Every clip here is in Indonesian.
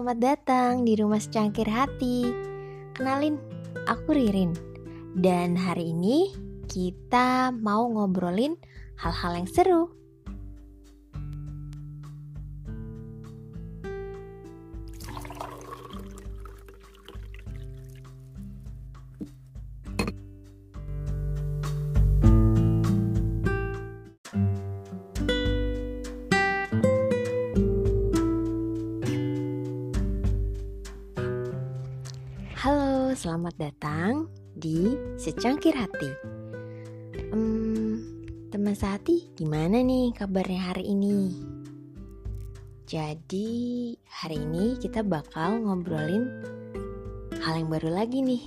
selamat datang di rumah secangkir hati. Kenalin, aku Ririn. Dan hari ini kita mau ngobrolin hal-hal yang seru. Selamat datang di Secangkir Hati. Hmm, teman sehati, gimana nih kabarnya hari ini? Jadi, hari ini kita bakal ngobrolin hal yang baru lagi nih.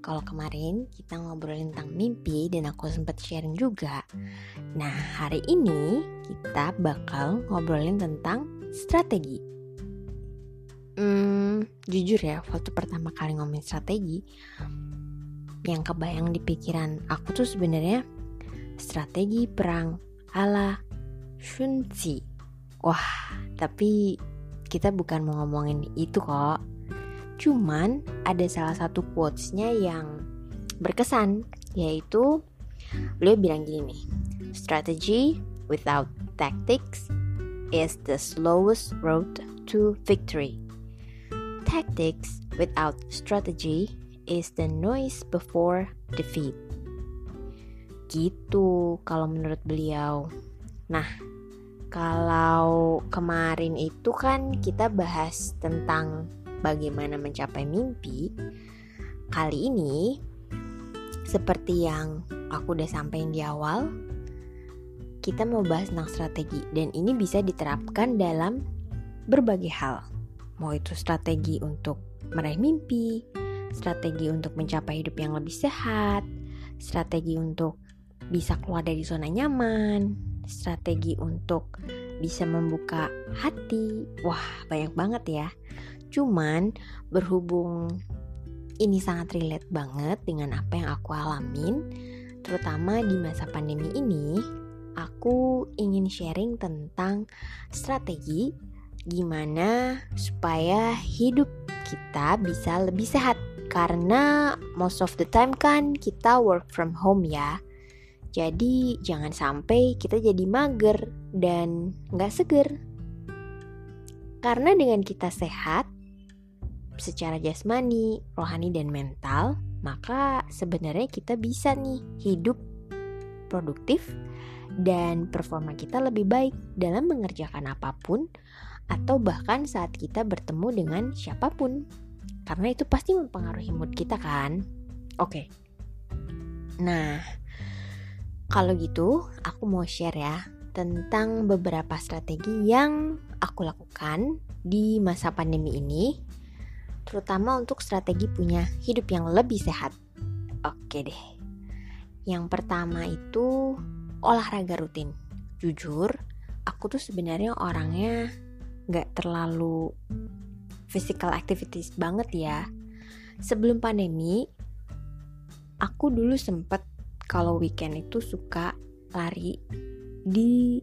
Kalau kemarin kita ngobrolin tentang mimpi dan aku sempat sharing juga. Nah, hari ini kita bakal ngobrolin tentang strategi. Hmm, jujur ya, waktu pertama kali ngomongin strategi, yang kebayang di pikiran aku tuh sebenarnya strategi perang ala Sun Tzu. Wah, tapi kita bukan mau ngomongin itu kok. Cuman ada salah satu quotes-nya yang berkesan, yaitu beliau bilang gini nih, strategy without tactics is the slowest road to victory. Tactics without strategy is the noise before defeat. Gitu kalau menurut beliau. Nah, kalau kemarin itu kan kita bahas tentang bagaimana mencapai mimpi. Kali ini seperti yang aku udah sampaikan di awal, kita mau bahas tentang strategi dan ini bisa diterapkan dalam berbagai hal. Mau itu strategi untuk meraih mimpi, strategi untuk mencapai hidup yang lebih sehat, strategi untuk bisa keluar dari zona nyaman, strategi untuk bisa membuka hati. Wah, banyak banget ya. Cuman berhubung ini sangat relate banget dengan apa yang aku alamin, terutama di masa pandemi ini, aku ingin sharing tentang strategi gimana supaya hidup kita bisa lebih sehat? Karena most of the time kan kita work from home ya. Jadi jangan sampai kita jadi mager dan nggak seger. Karena dengan kita sehat secara jasmani, rohani dan mental maka sebenarnya kita bisa nih hidup produktif dan performa kita lebih baik dalam mengerjakan apa pun atau bahkan saat kita bertemu dengan siapa pun. Karena itu pasti mempengaruhi mood kita kan. Oke. Nah, kalau gitu aku mau share ya tentang beberapa strategi yang aku lakukan di masa pandemi ini, terutama untuk strategi punya hidup yang lebih sehat. Oke deh. Yang pertama itu olahraga rutin. Jujur, aku tuh sebenarnya orangnya nggak terlalu physical activities banget ya. Sebelum pandemi, aku dulu sempet kalau weekend itu suka lari di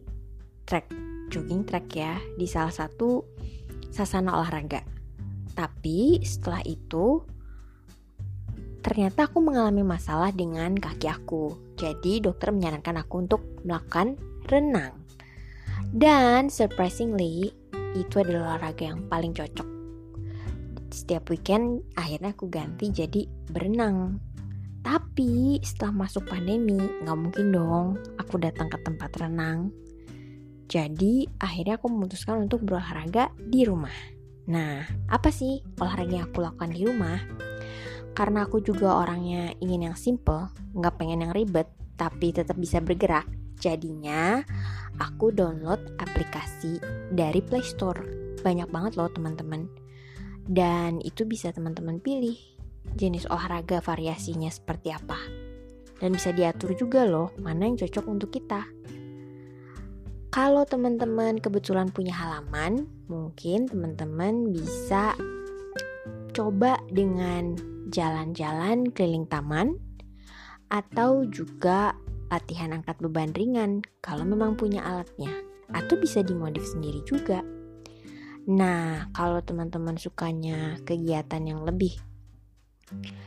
track, jogging track ya, di salah satu sasana olahraga. Tapi setelah itu, ternyata aku mengalami masalah dengan kaki aku. Jadi dokter menyarankan aku untuk melakukan renang. Dan surprisingly, itu adalah olahraga yang paling cocok. Setiap weekend akhirnya aku ganti jadi berenang. Tapi setelah masuk pandemi, nggak mungkin dong aku datang ke tempat renang. Jadi akhirnya aku memutuskan untuk berolahraga di rumah. Nah, apa sih olahraga yang aku lakukan di rumah? Karena aku juga orangnya ingin yang simple, nggak pengen yang ribet, tapi tetap bisa bergerak. Jadinya aku download aplikasi dari Play Store. Banyak banget loh teman-teman. Dan itu bisa teman-teman pilih jenis olahraga variasinya seperti apa. Dan bisa diatur juga loh mana yang cocok untuk kita. Kalau teman-teman kebetulan punya halaman, mungkin teman-teman bisa coba dengan jalan-jalan keliling taman atau juga latihan angkat beban ringan kalau memang punya alatnya atau bisa dimodif sendiri juga. Nah, kalau teman-teman sukanya kegiatan yang lebih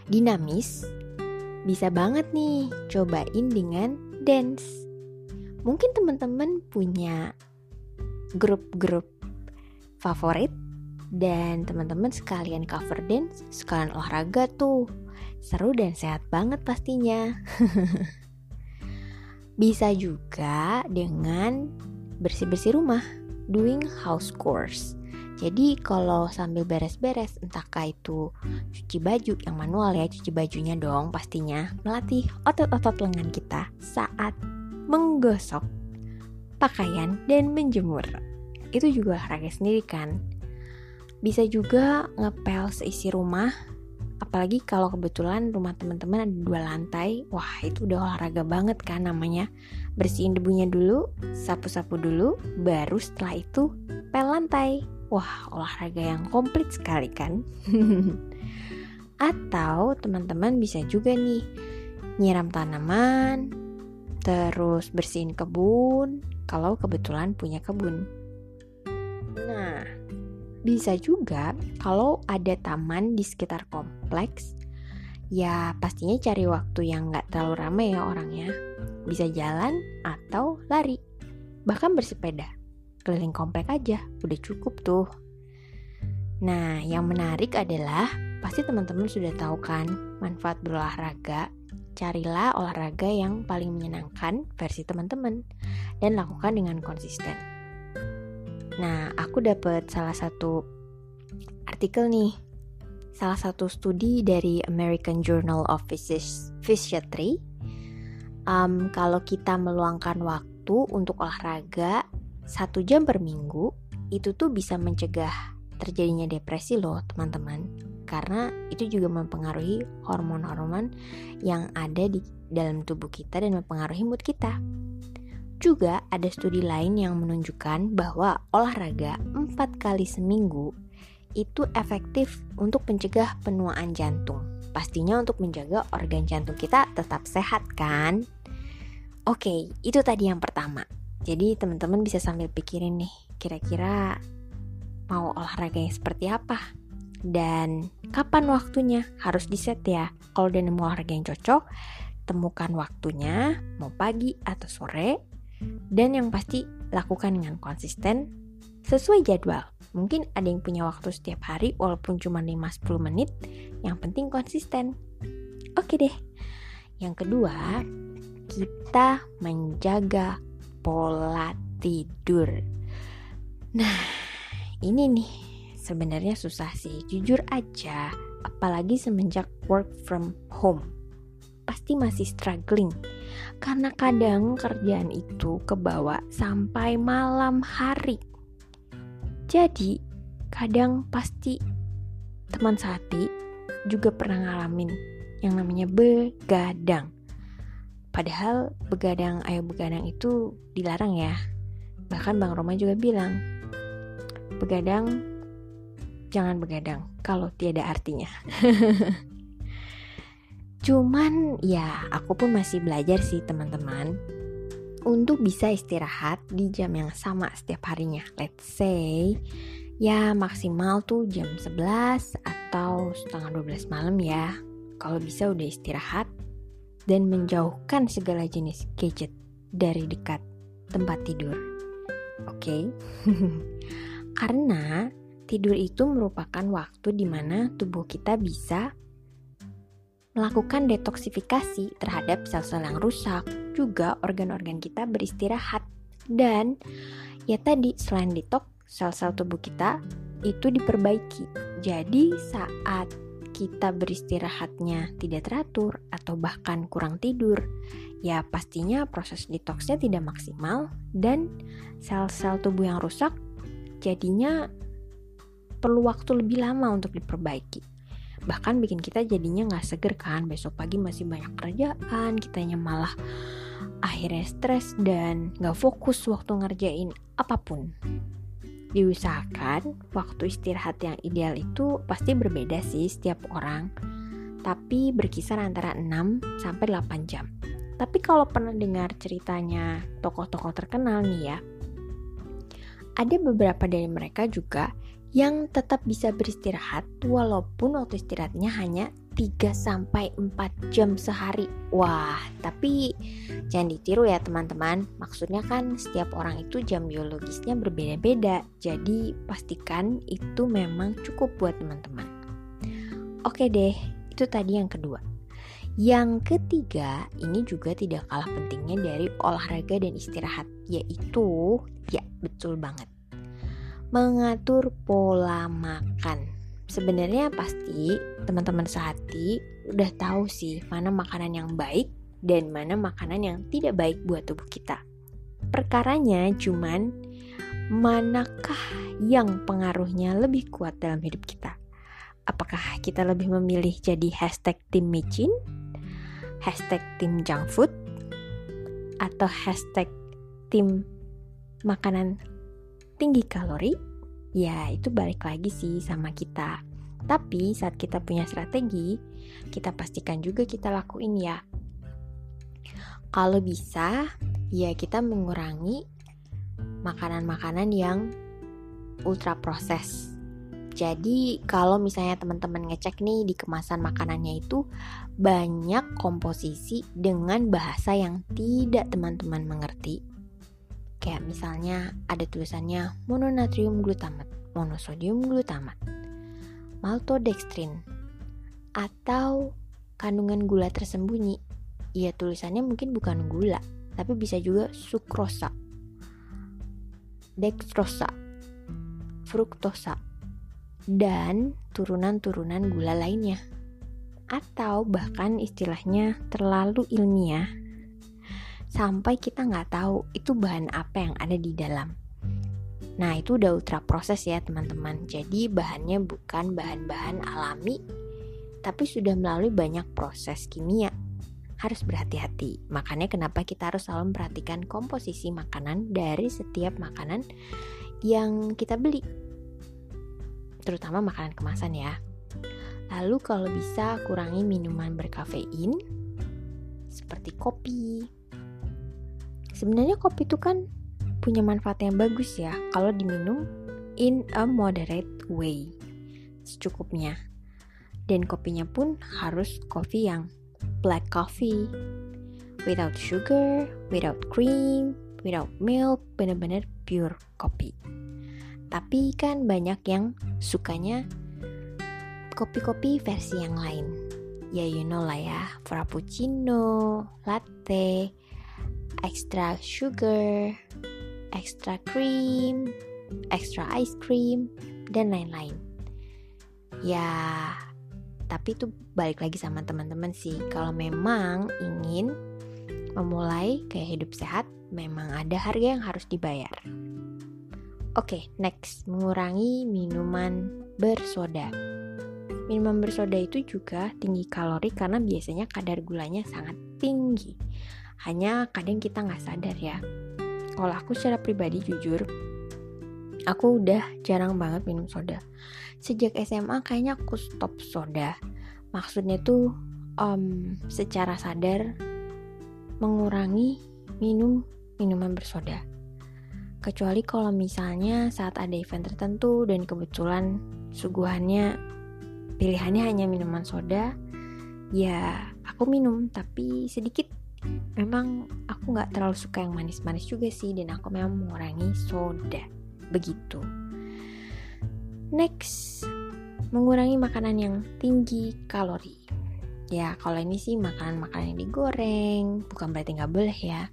dinamis, bisa banget nih cobain dengan dance. Mungkin teman-teman punya grup-grup favorit dan teman-teman sekalian cover dance, sekalian olahraga tuh. Seru dan sehat banget pastinya. Bisa juga dengan bersih-bersih rumah, doing house chores. Jadi kalau sambil beres-beres entahkah itu cuci baju yang manual ya cuci bajunya dong pastinya melatih otot-otot lengan kita saat menggosok pakaian dan menjemur. Itu juga olahraga sendiri kan. Bisa juga ngepel seisi rumah apalagi kalau kebetulan rumah teman-teman ada dua lantai wah itu udah olahraga banget kan namanya bersihin debunya dulu sapu-sapu dulu baru setelah itu pel lantai Wah, olahraga yang komplit sekali kan? Atau teman-teman bisa juga nih nyiram tanaman, terus bersihin kebun kalau kebetulan punya kebun. Nah, bisa juga kalau ada taman di sekitar kompleks, ya pastinya cari waktu yang nggak terlalu ramai ya orangnya. Bisa jalan atau lari, bahkan bersepeda keliling komplek aja, udah cukup tuh. Nah, yang menarik adalah pasti teman-teman sudah tahu kan manfaat berolahraga. Carilah olahraga yang paling menyenangkan versi teman-teman dan lakukan dengan konsisten. Nah, aku dapat salah satu artikel nih. Salah satu studi dari American Journal of Physiatry. Um, kalau kita meluangkan waktu untuk olahraga satu jam per minggu itu tuh bisa mencegah terjadinya depresi loh teman-teman karena itu juga mempengaruhi hormon-hormon yang ada di dalam tubuh kita dan mempengaruhi mood kita. Juga ada studi lain yang menunjukkan bahwa olahraga empat kali seminggu itu efektif untuk mencegah penuaan jantung. Pastinya untuk menjaga organ jantung kita tetap sehat kan? Oke, itu tadi yang pertama. Jadi teman-teman bisa sambil pikirin nih, kira-kira mau olahraga yang seperti apa? Dan kapan waktunya? Harus di set ya. Kalau udah nemu olahraga yang cocok, temukan waktunya, mau pagi atau sore. Dan yang pasti lakukan dengan konsisten sesuai jadwal. Mungkin ada yang punya waktu setiap hari walaupun cuma 5-10 menit, yang penting konsisten. Oke deh. Yang kedua, kita menjaga pola tidur. Nah, ini nih sebenarnya susah sih, jujur aja, apalagi semenjak work from home. Pasti masih struggling karena kadang kerjaan itu kebawa sampai malam hari. Jadi, kadang pasti teman sati juga pernah ngalamin yang namanya begadang. Padahal begadang ayo begadang itu dilarang ya. Bahkan Bang Roma juga bilang, begadang jangan begadang kalau tiada artinya. Cuman ya aku pun masih belajar sih teman-teman untuk bisa istirahat di jam yang sama setiap harinya. Let's say ya maksimal tuh jam 11 atau setengah 12 malam ya. Kalau bisa udah istirahat dan menjauhkan segala jenis gadget dari dekat tempat tidur. Oke, okay? karena tidur itu merupakan waktu di mana tubuh kita bisa melakukan detoksifikasi terhadap sel-sel yang rusak, juga organ-organ kita beristirahat. Dan ya tadi selain detox, sel-sel tubuh kita itu diperbaiki. Jadi saat kita beristirahatnya tidak teratur atau bahkan kurang tidur, ya pastinya proses detoxnya tidak maksimal dan sel-sel tubuh yang rusak jadinya perlu waktu lebih lama untuk diperbaiki. Bahkan bikin kita jadinya nggak seger kan, besok pagi masih banyak kerjaan, kitanya malah akhirnya stres dan nggak fokus waktu ngerjain apa pun diusahakan waktu istirahat yang ideal itu pasti berbeda sih setiap orang tapi berkisar antara 6 sampai 8 jam. Tapi kalau pernah dengar ceritanya tokoh-tokoh terkenal nih ya, ada beberapa dari mereka juga yang tetap bisa beristirahat walaupun waktu istirahatnya hanya 3 sampai 4 jam sehari. Wah, tapi jangan ditiru ya teman-teman. Maksudnya kan setiap orang itu jam biologisnya berbeda-beda. Jadi pastikan itu memang cukup buat teman-teman. Oke deh, itu tadi yang kedua. Yang ketiga, ini juga tidak kalah pentingnya dari olahraga dan istirahat, yaitu ya betul banget. Mengatur pola makan sebenarnya pasti teman-teman sehati udah tahu sih mana makanan yang baik dan mana makanan yang tidak baik buat tubuh kita. Perkaranya cuman manakah yang pengaruhnya lebih kuat dalam hidup kita? Apakah kita lebih memilih jadi hashtag tim micin, hashtag tim junk food, atau hashtag tim makanan tinggi kalori? Ya itu balik lagi sih sama kita. Tapi saat kita punya strategi, kita pastikan juga kita lakuin ya. Kalau bisa, ya kita mengurangi makanan-makanan yang ultra proses. Jadi kalau misalnya teman-teman ngecek nih di kemasan makanannya itu banyak komposisi dengan bahasa yang tidak teman-teman mengerti Kayak misalnya ada tulisannya mononatrium glutamat, monosodium glutamat, maltodextrin, atau kandungan gula tersembunyi. Ya tulisannya mungkin bukan gula, tapi bisa juga sukrosa, dextrosa, fruktosa, dan turunan-turunan gula lainnya. Atau bahkan istilahnya terlalu ilmiah sampai kita nggak tahu itu bahan apa yang ada di dalam. Nah itu udah ultra proses ya teman-teman. Jadi bahannya bukan bahan-bahan alami, tapi sudah melalui banyak proses kimia. Harus berhati-hati. Makanya kenapa kita harus selalu memperhatikan komposisi makanan dari setiap makanan yang kita beli. Terutama makanan kemasan ya. Lalu kalau bisa kurangi minuman berkafein seperti kopi, Sebenarnya kopi itu kan punya manfaat yang bagus ya kalau diminum in a moderate way. Secukupnya. Dan kopinya pun harus kopi yang black coffee. Without sugar, without cream, without milk, benar-benar pure kopi. Tapi kan banyak yang sukanya kopi-kopi versi yang lain. Ya you know lah ya, frappuccino, latte, extra sugar, extra cream, extra ice cream, dan lain-lain. Ya, tapi itu balik lagi sama teman-teman sih. Kalau memang ingin memulai kayak hidup sehat, memang ada harga yang harus dibayar. Oke, okay, next, mengurangi minuman bersoda. Minuman bersoda itu juga tinggi kalori karena biasanya kadar gulanya sangat tinggi. Hanya kadang kita nggak sadar ya. Kalau aku secara pribadi jujur, aku udah jarang banget minum soda. Sejak SMA kayaknya aku stop soda. Maksudnya tuh um, secara sadar mengurangi minum minuman bersoda. Kecuali kalau misalnya saat ada event tertentu dan kebetulan suguhannya pilihannya hanya minuman soda, ya aku minum tapi sedikit memang aku nggak terlalu suka yang manis-manis juga sih dan aku memang mengurangi soda. Begitu. Next mengurangi makanan yang tinggi kalori. Ya kalau ini sih makanan-makanan yang digoreng. Bukan berarti nggak boleh ya.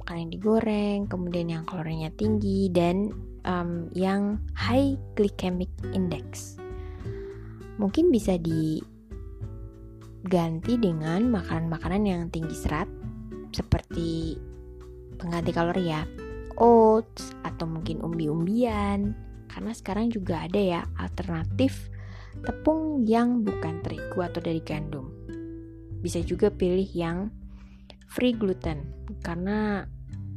Makanan yang digoreng kemudian yang kalorinya tinggi dan um, yang high glycemic index. Mungkin bisa diganti dengan makanan-makanan yang tinggi serat seperti pengganti kalori ya. Oats atau mungkin umbi-umbian. Karena sekarang juga ada ya alternatif tepung yang bukan terigu atau dari gandum. Bisa juga pilih yang free gluten. Karena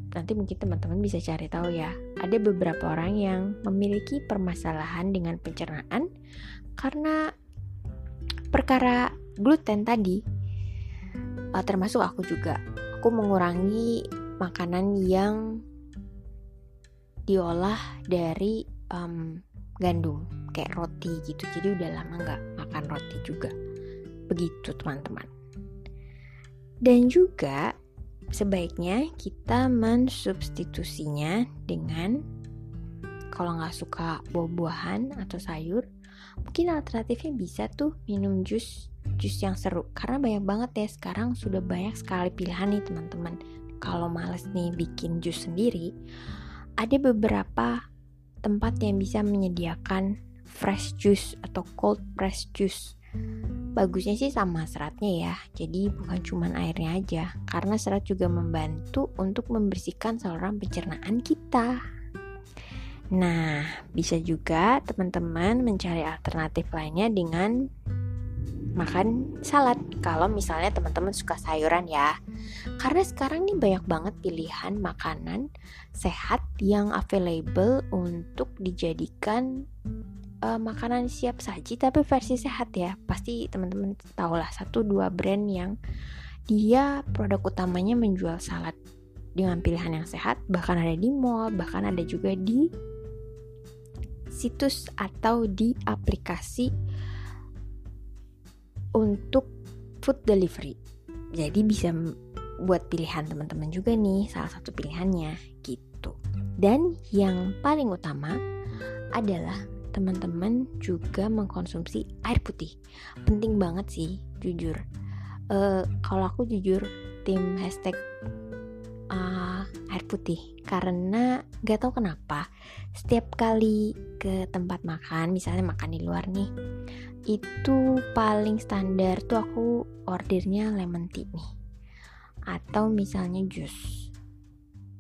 nanti mungkin teman-teman bisa cari tahu ya. Ada beberapa orang yang memiliki permasalahan dengan pencernaan karena perkara gluten tadi. Uh, termasuk aku juga aku mengurangi makanan yang diolah dari um, gandum kayak roti gitu. Jadi udah lama nggak makan roti juga. Begitu teman-teman. Dan juga sebaiknya kita mensubstitusinya dengan kalau nggak suka buah-buahan atau sayur mungkin alternatifnya bisa tuh minum jus jus yang seru. Karena banyak banget ya sekarang sudah banyak sekali pilihan nih teman-teman. Kalau males nih bikin jus sendiri ada beberapa tempat yang bisa menyediakan fresh juice atau cold press juice. Bagusnya sih sama seratnya ya jadi bukan cuma airnya aja. Karena serat juga membantu untuk membersihkan saluran pencernaan kita. Nah bisa juga teman-teman mencari alternatif lainnya dengan makan salad. Kalau misalnya teman-teman suka sayuran ya. Karena sekarang ini banyak banget pilihan makanan sehat yang available untuk dijadikan uh, makanan siap saji tapi versi sehat ya. Pasti teman-teman tahu lah satu dua brand yang dia produk utamanya menjual salad dengan pilihan yang sehat. Bahkan ada di mall bahkan ada juga di situs atau di aplikasi untuk food delivery. Jadi bisa buat pilihan teman-teman juga nih, salah satu pilihannya gitu. Dan yang paling utama adalah teman-teman juga mengkonsumsi air putih. Penting banget sih, jujur. Uh, kalau aku jujur tim hashtag uh, air putih karena gak tahu kenapa setiap kali ke tempat makan misalnya makan di luar nih itu paling standar tuh aku ordernya lemon tea nih. Atau misalnya jus.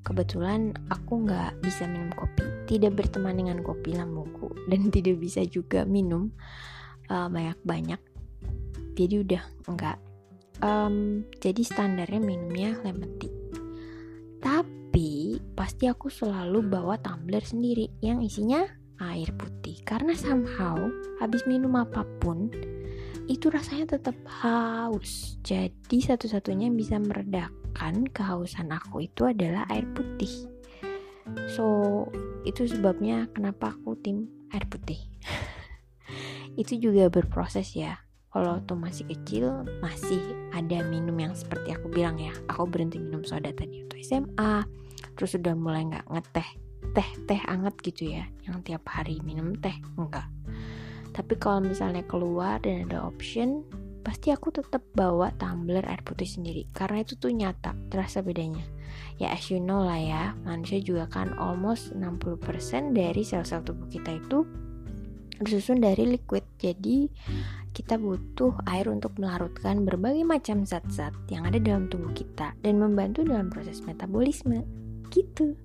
Kebetulan aku nggak bisa minum kopi. Tidak berteman dengan kopi lambungku. Dan tidak bisa juga minum uh, banyak-banyak. Jadi udah enggak um, jadi standarnya minumnya lemon tea. Tapi pasti aku selalu bawa tumbler sendiri. Yang isinya air putih. Karena somehow habis minum apa pun itu rasanya tetap haus. Jadi satu-satunya yang bisa meredakan kehausan aku itu adalah air putih. So itu sebabnya kenapa aku tim air putih. Itu juga berproses ya. Kalau tuh masih kecil masih ada minum yang seperti aku bilang ya. Aku berhenti minum soda tadi untuk SMA terus udah mulai nggak ngeteh teh teh anget gitu ya yang tiap hari minum teh enggak. Tapi kalau misalnya keluar dan ada option pasti aku tetap bawa tumbler air putih sendiri. Karena itu tuh nyata terasa bedanya. Ya as you know lah ya manusia juga kan almost 60% dari sel-sel tubuh kita itu disusun dari liquid. Jadi kita butuh air untuk melarutkan berbagai macam zat-zat yang ada dalam tubuh kita dan membantu dalam proses metabolisme. Gitu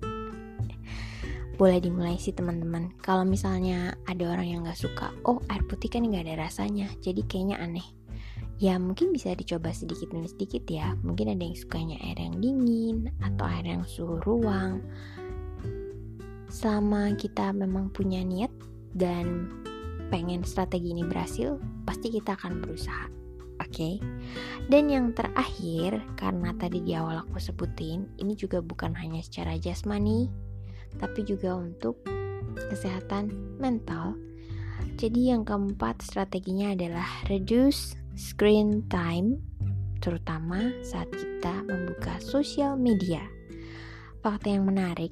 boleh dimulai sih teman-teman. Kalau misalnya ada orang yang nggak suka oh air putih kan nggak ada rasanya jadi kayaknya aneh. Ya mungkin bisa dicoba sedikit demi sedikit ya. Mungkin ada yang sukanya air yang dingin atau air yang suhu ruang. Selama kita memang punya niat dan pengen strategi ini berhasil pasti kita akan berusaha oke? Okay? dan yang terakhir karena tadi di awal aku sebutin ini juga bukan hanya secara jasmani tapi juga untuk kesehatan mental. Jadi yang keempat strateginya adalah reduce screen time terutama saat kita membuka sosial media. Fakta yang menarik,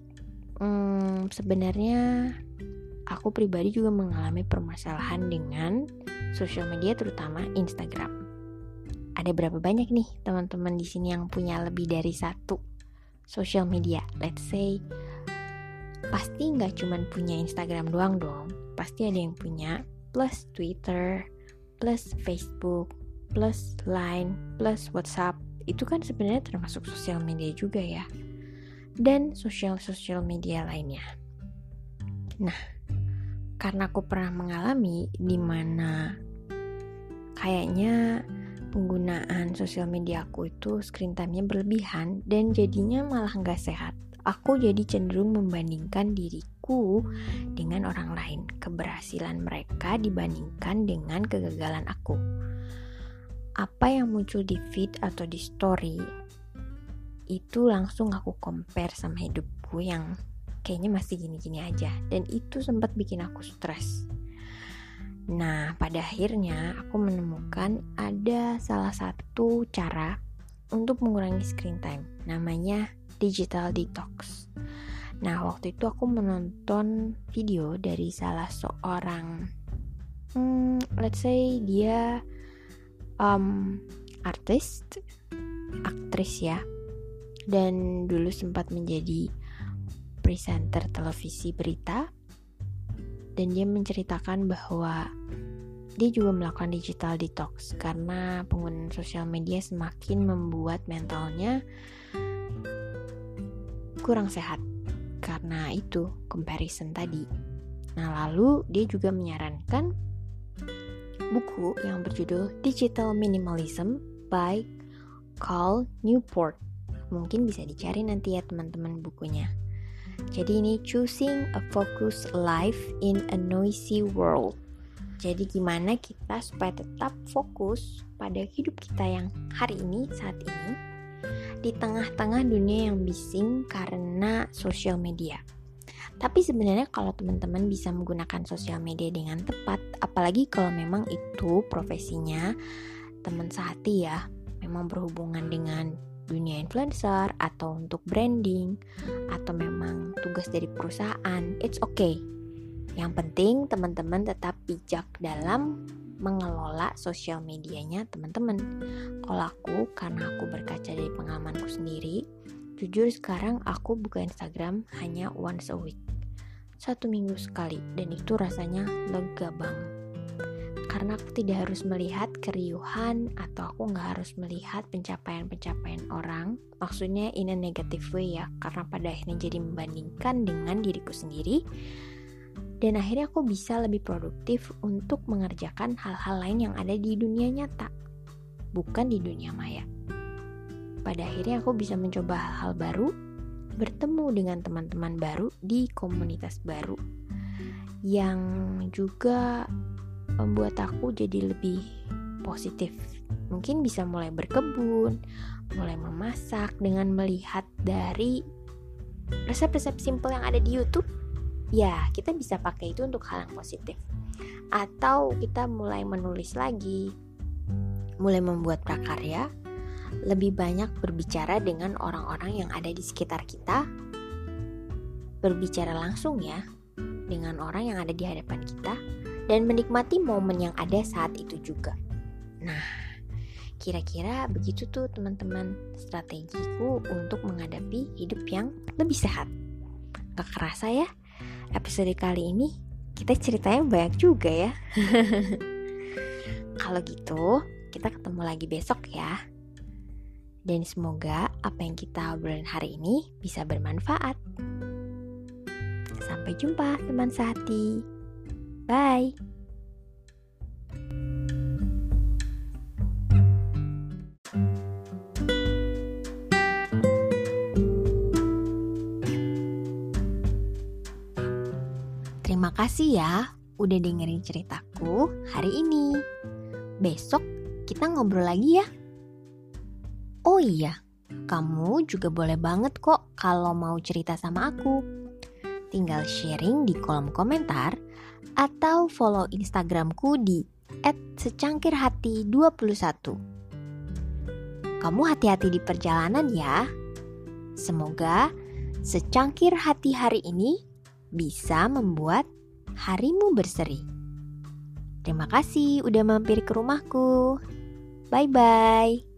hmm, sebenarnya aku pribadi juga mengalami permasalahan dengan sosial media terutama Instagram. Ada berapa banyak nih teman-teman di sini yang punya lebih dari satu sosial media? Let's say pasti nggak cuman punya Instagram doang dong. Pasti ada yang punya plus Twitter plus Facebook plus Line plus WhatsApp. Itu kan sebenarnya termasuk sosial media juga ya. Dan sosial-sosial media lainnya. Nah karena aku pernah mengalami di mana kayaknya penggunaan sosial media aku itu screen time-nya berlebihan dan jadinya malah nggak sehat aku jadi cenderung membandingkan diriku dengan orang lain, keberhasilan mereka dibandingkan dengan kegagalan aku. Apa yang muncul di feed atau di story itu langsung aku compare sama hidupku yang kayaknya masih gini-gini aja. Dan itu sempat bikin aku stres. Nah pada akhirnya aku menemukan ada salah satu cara untuk mengurangi screen time. Namanya digital detox. Nah waktu itu aku menonton video dari salah seorang hmm, let's say dia um, artis aktris ya. Dan dulu sempat menjadi presenter televisi berita. Dan dia menceritakan bahwa dia juga melakukan digital detox karena penggunaan sosial media semakin membuat mentalnya kurang sehat karena itu comparison tadi. Nah, lalu dia juga menyarankan buku yang berjudul Digital Minimalism by Carl Newport. Mungkin bisa dicari nanti ya teman-teman bukunya. Jadi ini choosing a focused life in a noisy world. Jadi gimana kita supaya tetap fokus pada hidup kita yang hari ini saat ini di tengah-tengah dunia yang bising karena sosial media. Tapi sebenarnya kalau teman-teman bisa menggunakan sosial media dengan tepat, apalagi kalau memang itu profesinya teman sehati ya, memang berhubungan dengan dunia influencer atau untuk branding atau memang tugas dari perusahaan, it's okay. Yang penting teman-teman tetap bijak dalam mengelola sosial medianya teman-teman. Kalau aku, karena aku berkaca dari pengalamanku sendiri, jujur sekarang aku buka Instagram hanya once a week. Satu minggu sekali, dan itu rasanya lega banget karena aku tidak harus melihat keriuhan atau aku nggak harus melihat pencapaian-pencapaian orang maksudnya in a negative way ya karena pada akhirnya jadi membandingkan dengan diriku sendiri dan akhirnya aku bisa lebih produktif untuk mengerjakan hal-hal lain yang ada di dunia nyata bukan di dunia maya pada akhirnya aku bisa mencoba hal-hal baru bertemu dengan teman-teman baru di komunitas baru yang juga membuat aku jadi lebih positif. Mungkin bisa mulai berkebun, mulai memasak dengan melihat dari resep-resep simple yang ada di YouTube. Ya, kita bisa pakai itu untuk hal yang positif. Atau kita mulai menulis lagi, mulai membuat prakarya, lebih banyak berbicara dengan orang-orang yang ada di sekitar kita, berbicara langsung ya dengan orang yang ada di hadapan kita dan menikmati momen yang ada saat itu juga. Nah, kira-kira begitu tuh teman-teman strategiku untuk menghadapi hidup yang lebih sehat. Gak kerasa ya, episode kali ini kita ceritanya banyak juga ya. Kalau gitu, kita ketemu lagi besok ya. Dan semoga apa yang kita obrolin hari ini bisa bermanfaat. Sampai jumpa teman sehati. Bye. Terima kasih ya udah dengerin ceritaku hari ini. Besok kita ngobrol lagi ya. Oh iya, kamu juga boleh banget kok kalau mau cerita sama aku. Tinggal sharing di kolom komentar atau follow Instagramku di @secangkirhati21. Kamu hati-hati di perjalanan ya. Semoga secangkir hati hari ini bisa membuat harimu berseri. Terima kasih udah mampir ke rumahku. Bye bye.